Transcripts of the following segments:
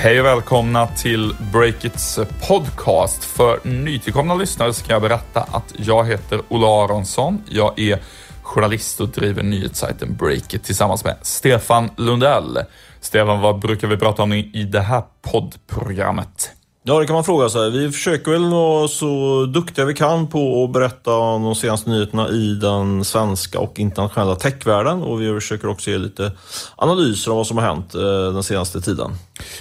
Hej och välkomna till Breakits podcast. För nytillkomna lyssnare ska jag berätta att jag heter Ola Aronsson. Jag är journalist och driver nyhetssajten Breakit tillsammans med Stefan Lundell. Stefan, vad brukar vi prata om i det här poddprogrammet? Ja, det kan man fråga sig. Vi försöker väl vara så duktiga vi kan på att berätta om de senaste nyheterna i den svenska och internationella techvärlden och vi försöker också ge lite analyser om vad som har hänt eh, den senaste tiden.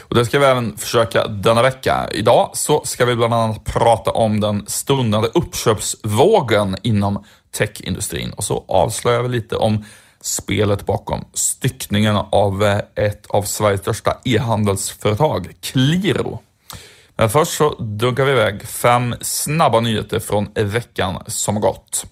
Och det ska vi även försöka denna vecka. Idag så ska vi bland annat prata om den stundande uppköpsvågen inom techindustrin och så avslöjar vi lite om spelet bakom styckningen av eh, ett av Sveriges största e-handelsföretag, Qliro. Men först så dunkar vi iväg fem snabba nyheter från veckan som gått.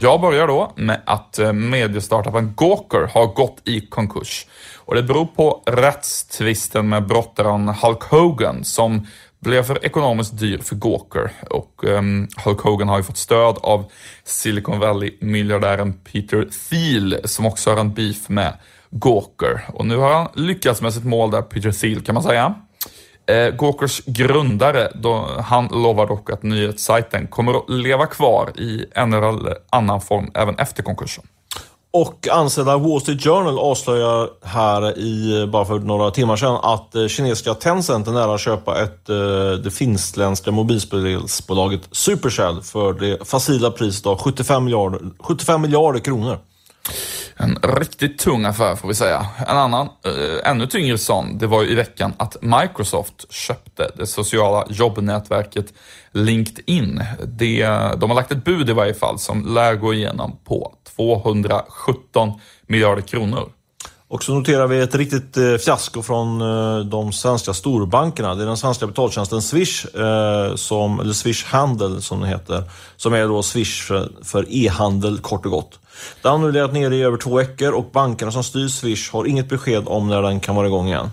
Jag börjar då med att eh, mediestartupen Gawker har gått i konkurs. Och det beror på rättstvisten med brottaren Hulk Hogan som blev för ekonomiskt dyr för Gawker. Och um, Hulk Hogan har ju fått stöd av Silicon Valley-miljardären Peter Thiel som också har en beef med Gawker. Och nu har han lyckats med sitt mål där, Peter Thiel kan man säga. Eh, Gawkers grundare, då, han lovar dock att nyhetssajten kommer att leva kvar i en eller annan form även efter konkursen. Och ansedda Wall Street Journal avslöjar här i, bara för några timmar sedan att eh, kinesiska Tencent är nära att köpa ett, eh, det finskländska mobilspelsbolaget Supercell för det facila priset av 75 miljarder, 75 miljarder kronor. En riktigt tung affär får vi säga. En annan, eh, ännu tyngre sån, det var ju i veckan att Microsoft köpte det sociala jobbnätverket LinkedIn. Det, de har lagt ett bud i varje fall som lär gå igenom på 217 miljarder kronor. Och så noterar vi ett riktigt eh, fiasko från eh, de svenska storbankerna. Det är den svenska betaltjänsten Swish, eh, som, eller Swish Handel som den heter, som är då Swish för, för e-handel kort och gott. Den har nu legat nere i över två veckor och bankerna som styr Swish har inget besked om när den kan vara igång igen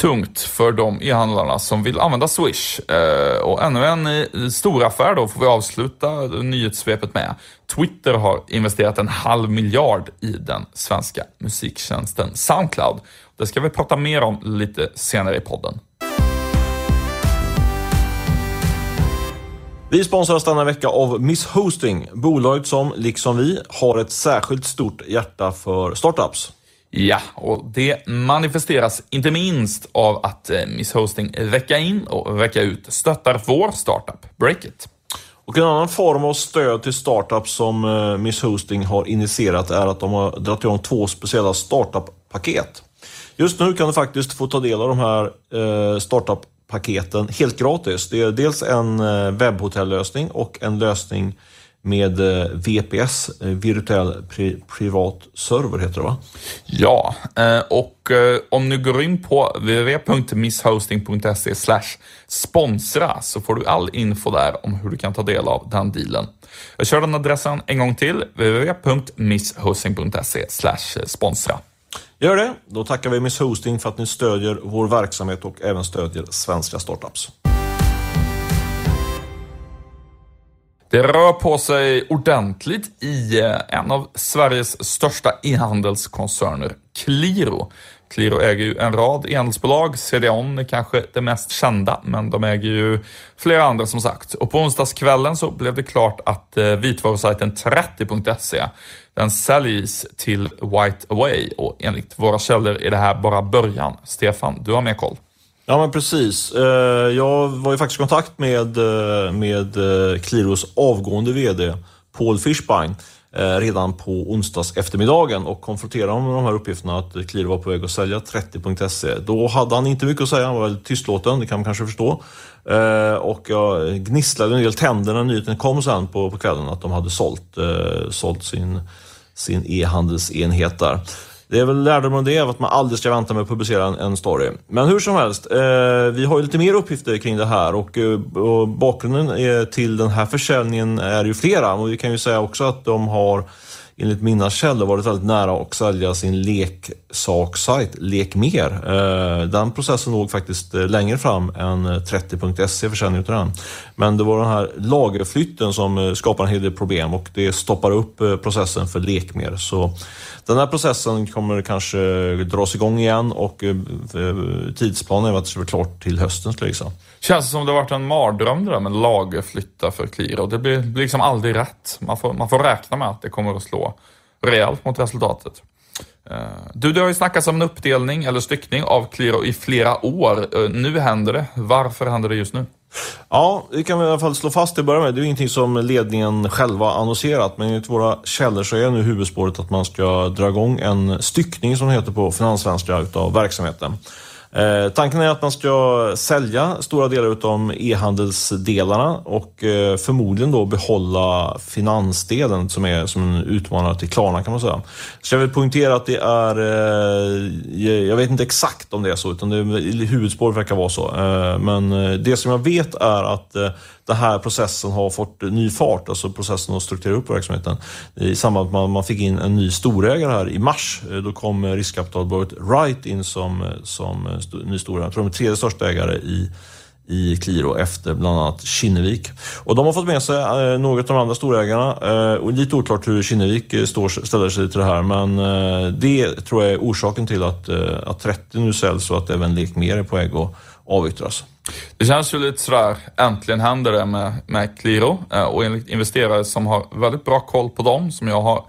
tungt för de e-handlarna som vill använda Swish. Eh, och ännu en stor affär då får vi avsluta nyhetssvepet med. Twitter har investerat en halv miljard i den svenska musiktjänsten Soundcloud. Det ska vi prata mer om lite senare i podden. Vi sponsras denna vecka av Miss Hosting, bolaget som, liksom vi, har ett särskilt stort hjärta för startups. Ja, och det manifesteras inte minst av att eh, Miss Hosting vecka in och vecka ut stöttar vår startup, Breakit. Och en annan form av stöd till startups som eh, Miss Hosting har initierat är att de har dragit igång två speciella startup-paket. Just nu kan du faktiskt få ta del av de här eh, startup-paketen helt gratis. Det är dels en webbhotellösning och en lösning med eh, VPS, eh, virtuell pri privat server heter det va? Ja, eh, och om du går in på www.misshosting.se sponsra så får du all info där om hur du kan ta del av den dealen. Jag kör den adressen en gång till, www.misshosting.se sponsra. Gör det, då tackar vi Miss Hosting för att ni stödjer vår verksamhet och även stödjer svenska startups. Det rör på sig ordentligt i eh, en av Sveriges största e-handelskoncerner, Qliro. Qliro äger ju en rad e-handelsbolag. CDON är kanske det mest kända, men de äger ju flera andra som sagt. Och på onsdagskvällen så blev det klart att eh, vitvarusajten 30.se den säljs till White Away och enligt våra källor är det här bara början. Stefan, du har mer koll. Ja men precis. Eh, jag var ju faktiskt i kontakt med, eh, med eh, Qliros avgående VD Paul Fischbein redan på onsdags eftermiddagen och konfronterade honom med de här uppgifterna att Qliro var på väg att sälja 30.se. Då hade han inte mycket att säga, han var väldigt tystlåten, det kan man kanske förstå. Och jag gnisslade en del tänder när nyheten kom sen på, på kvällen att de hade sålt, sålt sin sin e-handelsenhet där. Det är väl lärdomen om det, att man aldrig ska vänta med att publicera en, en story. Men hur som helst, eh, vi har ju lite mer uppgifter kring det här och, eh, och bakgrunden är, till den här försäljningen är ju flera. Och vi kan ju säga också att de har enligt mina källor varit väldigt nära att sälja sin leksaksajt Lekmer. mer. den processen låg faktiskt eh, längre fram än eh, 30.se försäljning av den. Men det var den här lagerflytten som skapar en hel del problem och det stoppar upp processen för Lekmer. Så den här processen kommer kanske dras igång igen och tidsplanen är att det ska vara klart till hösten skulle jag gissa. Känns som det har varit en mardröm det där med lagerflytta för Qliro. Det blir, blir liksom aldrig rätt. Man får, man får räkna med att det kommer att slå rejält mot resultatet. Eh, du, det har ju snackats om en uppdelning eller styckning av Qliro i flera år. Eh, nu händer det. Varför händer det just nu? Ja, det kan vi i alla fall slå fast till att börja med. Det är ju ingenting som ledningen själva annonserat, men enligt våra källor så är nu huvudspåret att man ska dra igång en styckning, som det heter på finansvänster, utav verksamheten. Eh, tanken är att man ska sälja stora delar utav e-handelsdelarna och eh, förmodligen då behålla finansdelen som är som en utmanare till Klarna kan man säga. Så jag vill poängtera att det är, eh, jag vet inte exakt om det är så, utan det, huvudspåret verkar vara så. Eh, men eh, det som jag vet är att eh, den här processen har fått ny fart, alltså processen att strukturera upp verksamheten. I samband med att man fick in en ny storägare här i mars, eh, då kom eh, riskkapitalbolaget Right in som, som ny storägare. Jag tror de är tredje största ägare i i Qliro efter bland annat Kinnevik. Och de har fått med sig eh, några av de andra storägarna. Eh, och lite oklart hur Kinnevik eh, står, ställer sig till det här men eh, det tror jag är orsaken till att, eh, att 30 nu säljs och att även Lekmer är på väg att avyttras. Det känns ju lite sådär, äntligen händer det med, med Qliro eh, och enligt investerare som har väldigt bra koll på dem, som jag har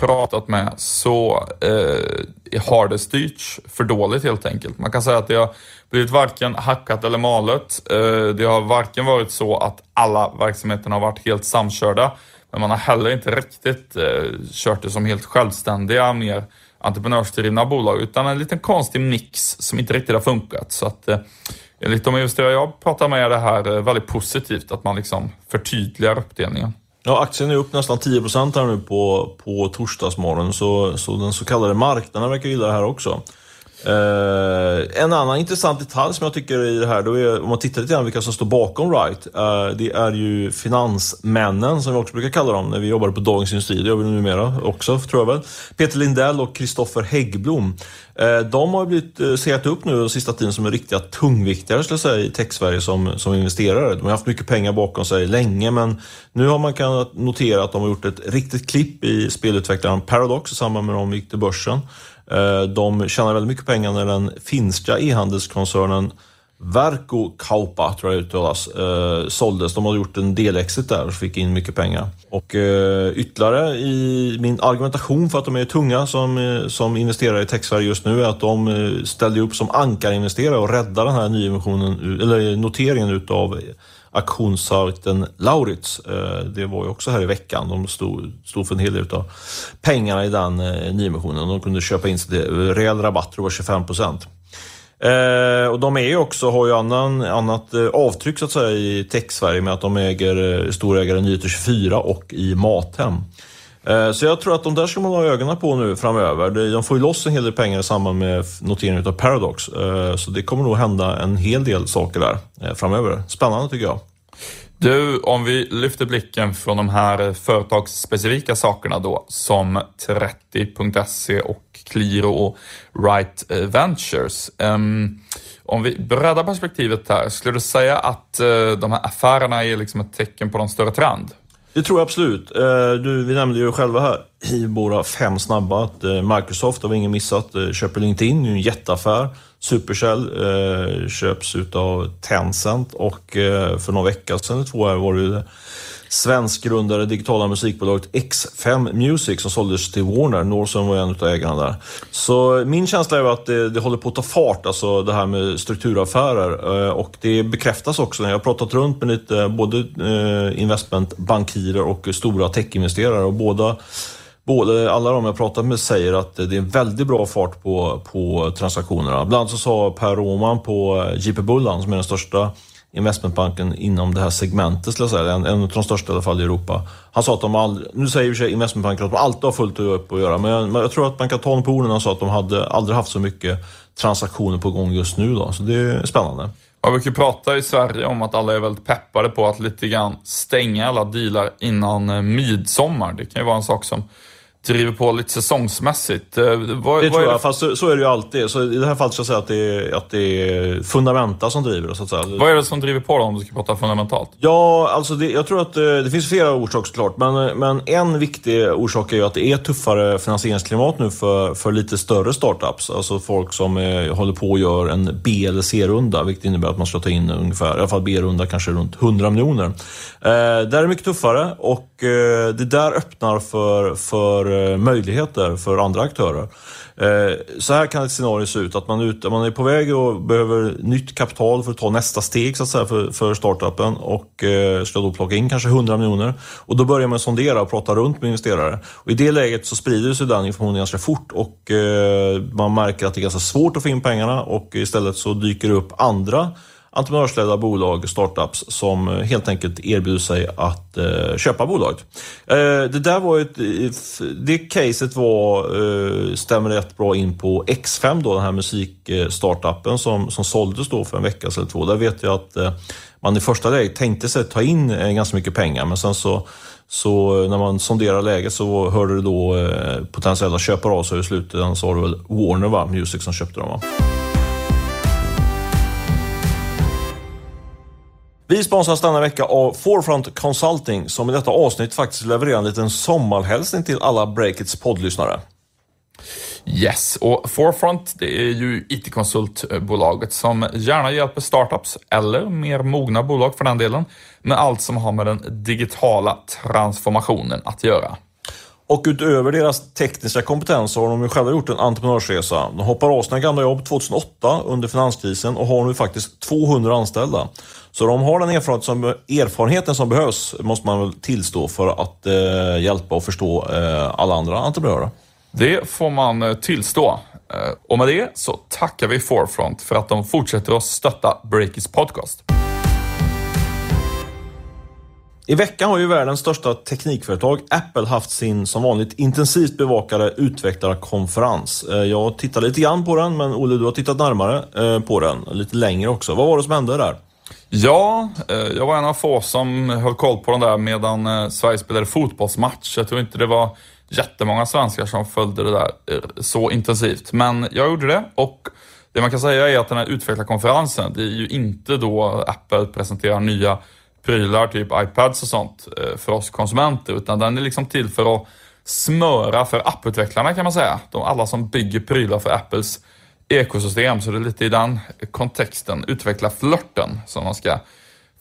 pratat med, så eh, har det styrts för dåligt helt enkelt. Man kan säga att det har blivit varken hackat eller malet. Eh, det har varken varit så att alla verksamheterna har varit helt samkörda, men man har heller inte riktigt eh, kört det som helt självständiga, mer entreprenörsdrivna bolag, utan en liten konstig mix som inte riktigt har funkat. Så att eh, enligt de investerare jag pratar med är det här eh, väldigt positivt, att man liksom förtydligar uppdelningen. Ja, aktien är upp nästan 10% här nu på, på torsdagsmorgon, så, så den så kallade marknaden verkar gilla det här också. Uh, en annan intressant detalj som jag tycker i det här, då är, om man tittar lite grann vilka som står bakom Right, uh, eh, det är ju finansmännen som vi också brukar kalla dem när vi jobbade på Dagens Industri, det gör vi numera också tror jag väl. Peter Lindell och Kristoffer Häggblom. Uh, de har blivit uh, sett upp nu den sista tiden som är riktiga tungviktare skulle jag säga i tech-Sverige som, som investerare. De har haft mycket pengar bakom sig länge men nu har man kunnat notera att de har gjort ett riktigt klipp i spelutvecklaren Paradox i samband med att de gick till börsen. Eh, de tjänar väldigt mycket pengar när den finska e-handelskoncernen Verkkokauppa, tror jag det uttalas, eh, såldes. De hade gjort en delexit där och fick in mycket pengar. Och eh, ytterligare i min argumentation för att de är tunga som, eh, som investerare i Techsverige just nu är att de eh, ställde upp som ankarinvesterare och räddade den här nyemissionen, eller noteringen utav auktionssajten Lauritz. Eh, det var ju också här i veckan. De stod, stod för en hel del av pengarna i den eh, nyemissionen. De kunde köpa in sig till rejäl rabatt, tror jag 25 procent. Eh, och de är ju också, har ju annan, annat eh, avtryck så att säga i Tech-Sverige med att de äger eh, storägare Nyheter24 och i Mathem. Eh, så jag tror att de där ska man ha ögonen på nu framöver. De får ju loss en hel del pengar i samband med noteringen av Paradox. Eh, så det kommer nog hända en hel del saker där eh, framöver. Spännande tycker jag. Du, om vi lyfter blicken från de här eh, företagsspecifika sakerna då, som 30.se och Qliro och Right eh, Ventures. Um, om vi breddar perspektivet här, skulle du säga att uh, de här affärerna är liksom ett tecken på någon större trend? Det tror jag absolut. Eh, du, vi nämnde ju själva här i våra fem snabba att Microsoft, har vi ingen missat, köper LinkedIn. Det är en jätteaffär. Supercell köps utav Tencent och för några veckor sedan, två år, var det svenskgrundade digitala musikbolaget X5 Music som såldes till Warner. Norson var en av ägarna där. Så min känsla är att det, det, håller på att ta fart, alltså det här med strukturaffärer. Eh, och det bekräftas också. Jag har pratat runt med lite både eh, investmentbankirer och stora techinvesterare och båda Både, alla de jag pratat med säger att det är en väldigt bra fart på, på transaktionerna. Bland annat så sa Per Roman på eh, JP Bullan, som är den största investmentbanken inom det här segmentet, skulle jag säga. En, en av de största i alla fall i Europa. Han sa att de aldrig, nu säger ju investmentbanken att de alltid har fullt upp att göra, men jag, men jag tror att man kan ta honom på orden. Han sa att de hade aldrig haft så mycket transaktioner på gång just nu. Då, så det är spännande. Jag brukar prata i Sverige om att alla är väldigt peppade på att lite grann stänga alla dealar innan eh, midsommar. Det kan ju vara en sak som driver på lite säsongsmässigt. Eh, vad, det tror jag, det? fast så, så, är det ju alltid. Så I det här fallet ska jag säga att det, är, att det är fundamenta som driver så att säga. Vad är det som driver på då, om du ska prata fundamentalt? Ja, alltså det, jag tror att eh, det finns flera orsaker såklart. Men, men en viktig orsak är ju att det är tuffare finansieringsklimat nu för, för lite större startups. Alltså folk som är, håller på och gör en B eller C-runda, vilket innebär att man ska ta in ungefär, i alla fall B-runda, kanske runt 100 miljoner. Eh, där är det mycket tuffare och eh, det där öppnar för, för eh, möjligheter för andra aktörer. Eh, så här kan ett scenario se ut, att man, ut, man är på väg och behöver nytt kapital för att ta nästa steg så att säga, för, för startupen och eh, ska då plocka in kanske 100 miljoner. Och då börjar man sondera och prata runt med investerare. Och I det läget så sprider sig den informationen ganska fort och eh, man märker att det är ganska svårt att få in pengarna och istället så dyker det upp andra entreprenörsledda bolag, startups, som eh, helt enkelt erbjuder sig att eh, köpa bolaget. Eh, det där var ett, det caset var, eh, stämmer rätt bra in på X5 då, den här musikstartupen som, som såldes då för en vecka eller två. Där vet jag att eh, man i första läget tänkte sig ta in eh, ganska mycket pengar, men sen så så eh, när man sonderar läget så hörde det då eh, potentiella köpare av sig i slutet. Så var det väl Warner va? Music som köpte dem. Va? Vi sponsras denna vecka av Forefront Consulting som i detta avsnitt faktiskt levererar en liten sommarhälsning till alla Breakits poddlyssnare. Yes, och Forefront det är ju IT-konsultbolaget som gärna hjälper startups, eller mer mogna bolag för den delen, med allt som har med den digitala transformationen att göra. Och utöver deras tekniska kompetens så har de ju själva gjort en entreprenörsresa. De hoppar av sina gamla jobb 2008 under finanskrisen och har nu faktiskt 200 anställda. Så de har den erfarenhet som, erfarenheten som behövs, måste man väl tillstå, för att eh, hjälpa och förstå eh, alla andra entreprenörer. Det får man eh, tillstå. Eh, och med det så tackar vi Forefront för att de fortsätter att stötta Breakits podcast. I veckan har ju världens största teknikföretag Apple haft sin som vanligt intensivt bevakade utvecklarkonferens. Eh, jag tittade lite grann på den, men Olle, du har tittat närmare eh, på den, lite längre också. Vad var det som hände där? Ja, eh, jag var en av få som höll koll på den där medan Sverige spelade fotbollsmatch. Jag tror inte det var jättemånga svenskar som följde det där så intensivt. Men jag gjorde det och det man kan säga är att den här utvecklarkonferensen, det är ju inte då Apple presenterar nya prylar, typ iPads och sånt, för oss konsumenter, utan den är liksom till för att smöra för apputvecklarna kan man säga. De alla som bygger prylar för Apples ekosystem, så det är lite i den kontexten, utveckla flörten, som man ska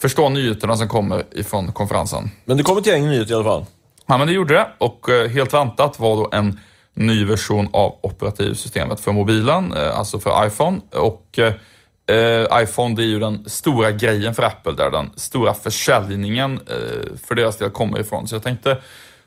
förstå nyheterna som kommer ifrån konferensen. Men det kom ett gäng nyheter i alla fall? Ja, men det gjorde det och eh, helt väntat var då en ny version av operativsystemet för mobilen, eh, alltså för iPhone. Och eh, iPhone det är ju den stora grejen för Apple, där den stora försäljningen eh, för deras del kommer ifrån. Så jag tänkte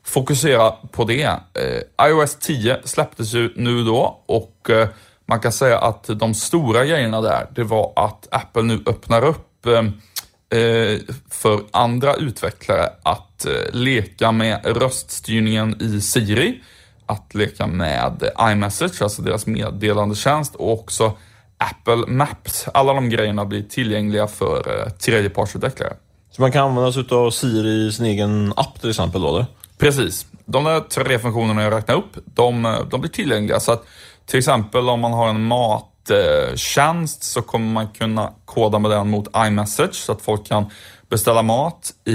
fokusera på det. Eh, iOS 10 släpptes ju nu då och eh, man kan säga att de stora grejerna där, det var att Apple nu öppnar upp eh, eh, för andra utvecklare att leka med röststyrningen i Siri, att leka med iMessage, alltså deras meddelandetjänst och också Apple Maps. Alla de grejerna blir tillgängliga för tredjepartsutvecklare. Så man kan använda sig av Siri i sin egen app till exempel då? Eller? Precis. De där tre funktionerna jag räknade upp, de, de blir tillgängliga. Så att till exempel om man har en mattjänst så kommer man kunna koda med den mot iMessage så att folk kan beställa mat i,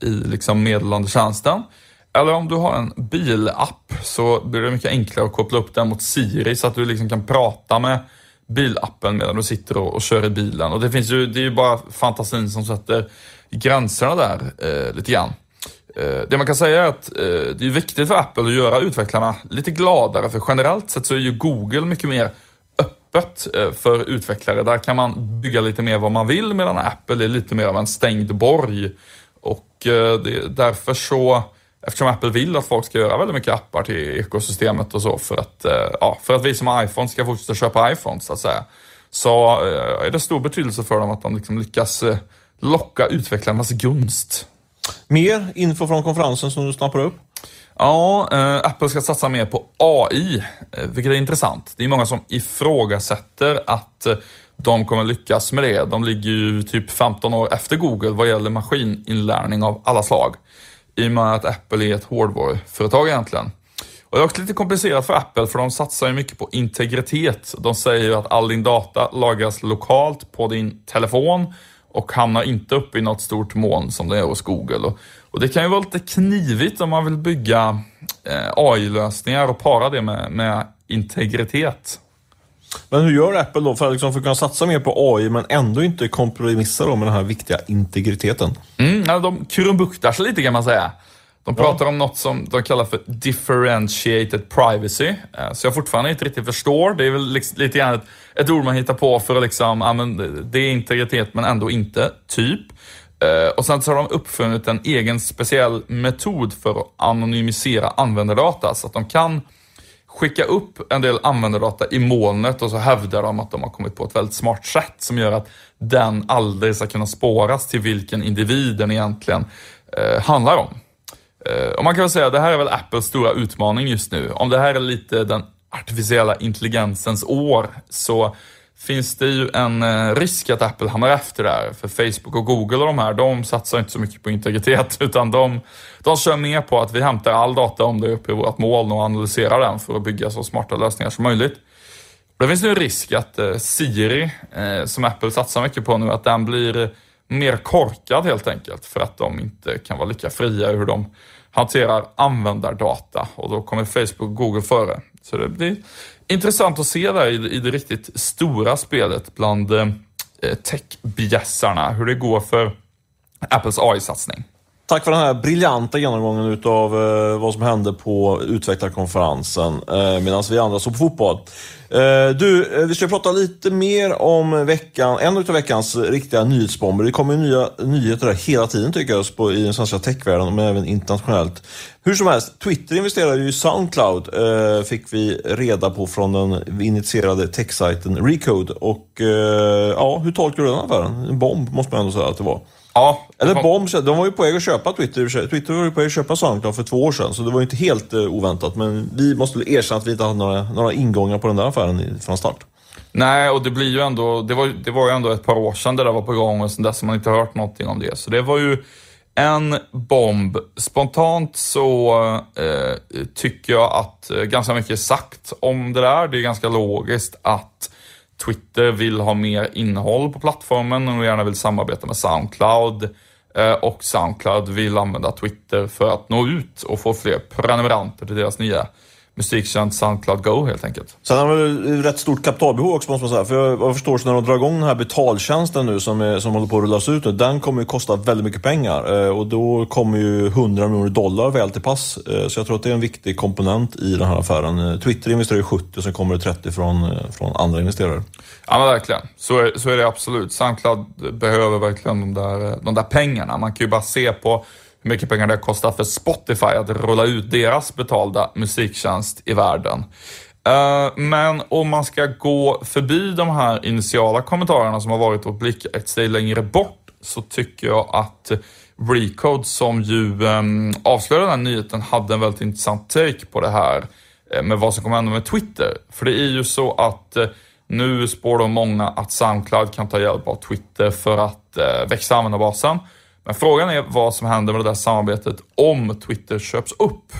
i liksom meddelandetjänsten. Eller om du har en bilapp så blir det mycket enklare att koppla upp den mot Siri så att du liksom kan prata med bilappen medan du sitter och, och kör i bilen. Och det finns ju, det är ju bara fantasin som sätter gränserna där eh, lite grann. Eh, det man kan säga är att eh, det är viktigt för Apple att göra utvecklarna lite gladare, för generellt sett så är ju Google mycket mer öppet eh, för utvecklare. Där kan man bygga lite mer vad man vill, medan Apple är lite mer av en stängd borg. Och eh, det, därför så, eftersom Apple vill att folk ska göra väldigt mycket appar till ekosystemet och så, för att, ja, för att vi som har iPhone ska fortsätta köpa iPhones så att säga, så är det stor betydelse för dem att de liksom lyckas locka utvecklarnas gunst. Mer info från konferensen som du snappar upp? Ja, eh, Apple ska satsa mer på AI, eh, vilket är intressant. Det är många som ifrågasätter att eh, de kommer lyckas med det. De ligger ju typ 15 år efter Google vad gäller maskininlärning av alla slag. I och med att Apple är ett hårdvaruföretag egentligen. Och det är också lite komplicerat för Apple för de satsar ju mycket på integritet. De säger ju att all din data lagras lokalt på din telefon och hamnar inte uppe i något stort moln som det är hos Google. Och, och det kan ju vara lite knivigt om man vill bygga eh, AI-lösningar och para det med, med integritet. Men hur gör Apple då för att, liksom, för att kunna satsa mer på AI men ändå inte kompromissa då med den här viktiga integriteten? Mm, ja, de krumbuktar sig lite kan man säga. De pratar ja. om något som de kallar för differentiated privacy. Eh, så jag fortfarande inte riktigt förstår. Det är väl liksom lite grann ett, ett ord man hittar på för att liksom, ja, men det är integritet men ändå inte, typ. Eh, och sen så har de uppfunnit en egen speciell metod för att anonymisera användardata så att de kan skicka upp en del användardata i molnet och så hävdar de att de har kommit på ett väldigt smart sätt som gör att den aldrig ska kunna spåras till vilken individ den egentligen eh, handlar om. Eh, och man kan väl säga att det här är väl Apples stora utmaning just nu. Om det här är lite den artificiella intelligensens år så finns det ju en eh, risk att Apple hamnar efter där. För Facebook och Google och de här, de satsar inte så mycket på integritet utan de, de kör mer på att vi hämtar all data om det är uppe i vårt moln och analyserar den för att bygga så smarta lösningar som möjligt. Det finns nu en risk att eh, Siri, eh, som Apple satsar mycket på nu, att den blir mer korkad helt enkelt för att de inte kan vara lika fria i hur de hanterar användardata och då kommer Facebook och Google före. Så det blir intressant att se där i, i det riktigt stora spelet bland eh, techbjässarna, hur det går för Apples AI-satsning. Tack för den här briljanta genomgången utav eh, vad som hände på utvecklarkonferensen eh, medan vi andra såg på fotboll. Eh, du, eh, vi ska prata lite mer om veckan, en av veckans riktiga nyhetsbomber. Det kommer ju nya nyheter där hela tiden tycker jag på, i den svenska techvärlden, men även internationellt. Hur som helst, Twitter investerar ju i Soundcloud, eh, fick vi reda på från den initierade techsajten Recode. Och eh, ja, hur tolkar du den affären? En bomb måste man ändå säga att det var. Ja. Eller Bombs, de var ju på väg att köpa Twitter. Twitter var ju på väg att köpa Soundcloud för två år sedan, så det var ju inte helt uh, oväntat. Men vi måste väl erkänna att vi inte hade några, några ingångar på den där affären från start. Nej, och det blir ju ändå, det var, det var ju ändå ett par år sedan det där var på gång och sen dess har man inte hört någonting om det. Så det var ju en bomb. Spontant så eh, tycker jag att eh, ganska mycket är sagt om det där. Det är ganska logiskt att Twitter vill ha mer innehåll på plattformen och gärna vill samarbeta med Soundcloud. Eh, och Soundcloud vill använda Twitter för att nå ut och få fler prenumeranter till deras nya musiktjänst Soundcloud Go helt enkelt. Sen har vi rätt stort kapitalbehov också måste man säga. För jag, jag förstår så när de drar igång den här betaltjänsten nu som, är, som håller på att rullas ut nu, den kommer ju kosta väldigt mycket pengar. Eh, och då kommer ju 100 miljoner dollar väl till pass. Eh, så jag tror att det är en viktig komponent i den här affären. Eh, Twitter investerar ju 70 och sen kommer det 30 från, från andra investerare. Ja men verkligen, så är, så är det absolut. Soundcloud behöver verkligen de där, de där pengarna. Man kan ju bara se på mycket pengar det har kostat för Spotify att rulla ut deras betalda musiktjänst i världen. Eh, men om man ska gå förbi de här initiala kommentarerna som har varit och blicka ett steg längre bort så tycker jag att Recode som ju ehm, avslöjade den här nyheten hade en väldigt intressant take på det här eh, med vad som kommer hända med Twitter. För det är ju så att eh, nu spår de många att Soundcloud kan ta hjälp av Twitter för att växa användarbasen. Men frågan är vad som händer med det där samarbetet om Twitter köps upp.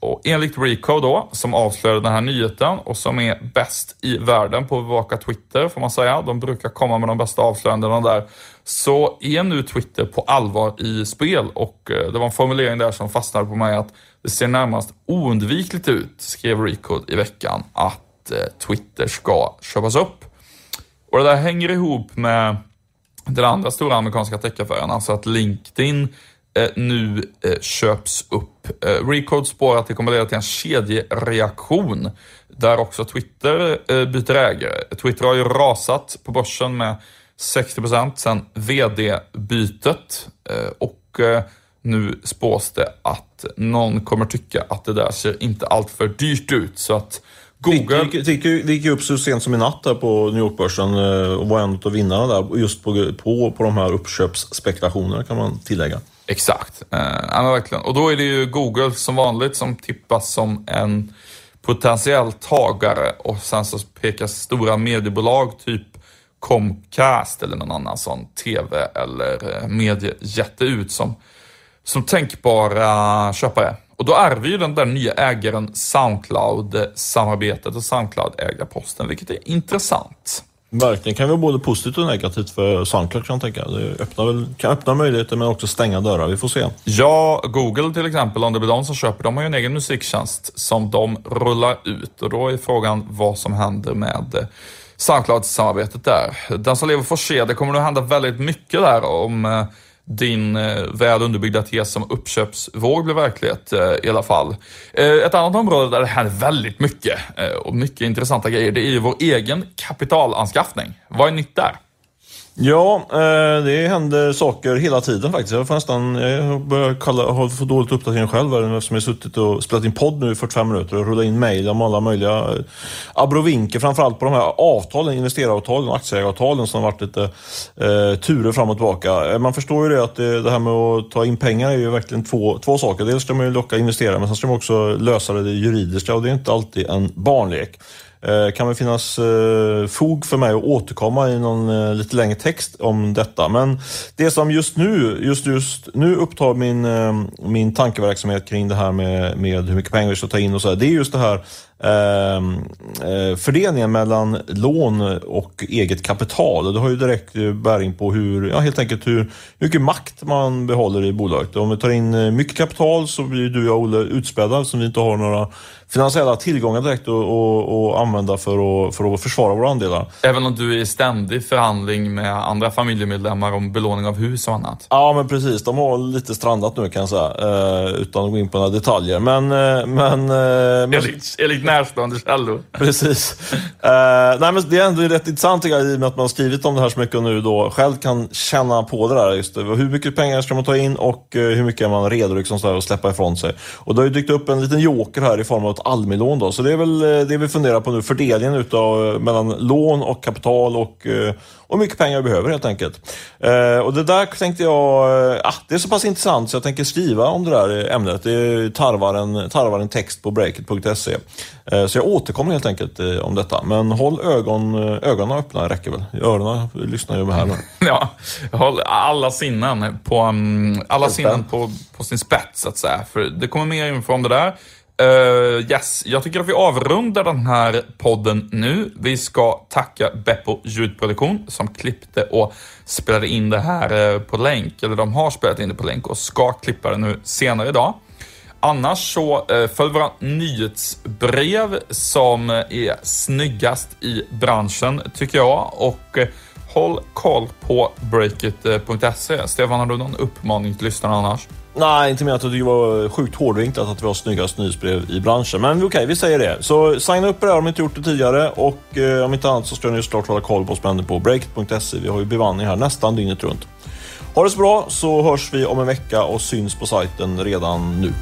Och enligt Rico då, som avslöjade den här nyheten och som är bäst i världen på att bevaka Twitter, får man säga. De brukar komma med de bästa avslöjandena där. Så är nu Twitter på allvar i spel och eh, det var en formulering där som fastnade på mig att det ser närmast oundvikligt ut, skrev Recode i veckan, att eh, Twitter ska köpas upp. Och det där hänger ihop med den andra stora amerikanska techaffären, alltså att LinkedIn eh, nu eh, köps upp. Eh, Recode spår att det kommer leda till en kedjereaktion där också Twitter eh, byter ägare. Twitter har ju rasat på börsen med 60 procent sedan vd-bytet eh, och eh, nu spås det att någon kommer tycka att det där ser inte alltför dyrt ut. Så att Google... Det gick, gick, gick upp så sent som i natt här på New York-börsen eh, och var en av vinnarna där just på, på, på de här uppköpsspekulationerna kan man tillägga. Exakt, eh, ja, verkligen. Och då är det ju Google som vanligt som tippas som en potentiell tagare och sen så pekas stora mediebolag typ Comcast eller någon annan sån tv eller eh, mediejätte ut som, som tänkbara köpare. Och då ärver ju den där nya ägaren Soundcloud-samarbetet och Soundcloud-ägarposten, vilket är intressant. Verkligen, kan vara både positivt och negativt för Soundcloud kan jag tänka. Det öppnar väl, kan öppna möjligheter men också stänga dörrar. Vi får se. Ja, Google till exempel, om det blir de som köper, de har ju en egen musiktjänst som de rullar ut och då är frågan vad som händer med Soundcloud-samarbetet där. Den som lever får se. Det kommer nog hända väldigt mycket där om eh, din eh, väl underbyggda tes om uppköpsvåg blir verklighet eh, i alla fall. Eh, ett annat område där det händer väldigt mycket och mycket intressanta grejer, det är ju vår egen kapitalanskaffning. Vad är nytt där? Ja, eh, det händer saker hela tiden faktiskt. Jag får nästan jag börjar kalla, har fått dåligt uppdatering själv eftersom jag har suttit och spelat in podd nu i 45 minuter och rullat in mejl om alla möjliga eh, abrovinker, framförallt på de här avtalen, investeraravtalen och aktieägaravtalen som har varit lite eh, turer fram och tillbaka. Eh, man förstår ju det att det, det, här med att ta in pengar är ju verkligen två, två saker. Dels ska man ju locka investerare men sen ska man också lösa det juridiska och det är inte alltid en barnlek. Eh, kan det finnas eh, fog för mig att återkomma i någon eh, lite längre text om detta. Men det som just nu, just, just nu upptar min, min tankeverksamhet kring det här med, med hur mycket pengar vi ska ta in och så här, det är just det här eh, fördelningen mellan lån och eget kapital. Det har ju direkt bäring på hur, ja, helt enkelt hur, hur mycket makt man behåller i bolaget. Om vi tar in mycket kapital så blir du och Olle utspädda som vi inte har några finansiella tillgångar direkt att använda för att, för att försvara våra andelar. Även om du är i ständig förhandling med andra familjemedlemmar om belåning av hus och annat? Ja, men precis. De har lite strandat nu kan jag säga, eh, utan att gå in på några detaljer. Men... Eh, men, men... Enligt, enligt närstående källor. Precis. Uh, nej, men det är ändå rätt intressant tycker jag, i och med att man har skrivit om det här så mycket och nu då själv kan känna på det där. Just det. Hur mycket pengar ska man ta in och eh, hur mycket är man redo liksom, så att släppa ifrån sig? Och det har ju dykt upp en liten joker här i form av ett Almi-lån. Då. Så det är väl eh, det vi funderar på nu, fördelningen utav, mellan lån och kapital och och mycket pengar vi behöver helt enkelt. Uh, och det där tänkte jag, uh, det är så pass intressant så jag tänker skriva om det där ämnet. Det tarvar en, tarvar en text på breakit.se. Eh, så jag återkommer helt enkelt eh, om detta. Men håll ögon, eh, ögonen öppna, räcker väl. Öronen lyssnar ju här nu. ja, håll alla sinnen på, um, alla sinnen på, på sin spets så att säga. För det kommer mer info om det där. Uh, yes, jag tycker att vi avrundar den här podden nu. Vi ska tacka Beppo ljudproduktion som klippte och spelade in det här på länk. Eller de har spelat in det på länk och ska klippa det nu senare idag. Annars så eh, följ våra nyhetsbrev som eh, är snyggast i branschen tycker jag. Och eh, håll koll på breakit.se. Stefan, har du någon uppmaning till lyssnarna annars? Nej, inte mer att det var sjukt hårdvinklat att vi har snyggast nyhetsbrev i branschen. Men okej, okay, vi säger det. Så signa upp er det här om ni inte gjort det tidigare. Och eh, om inte annat så ska ni såklart hålla koll på oss på breakit.se. Vi har ju bemanning här nästan dygnet runt. Ha det så bra så hörs vi om en vecka och syns på sajten redan nu.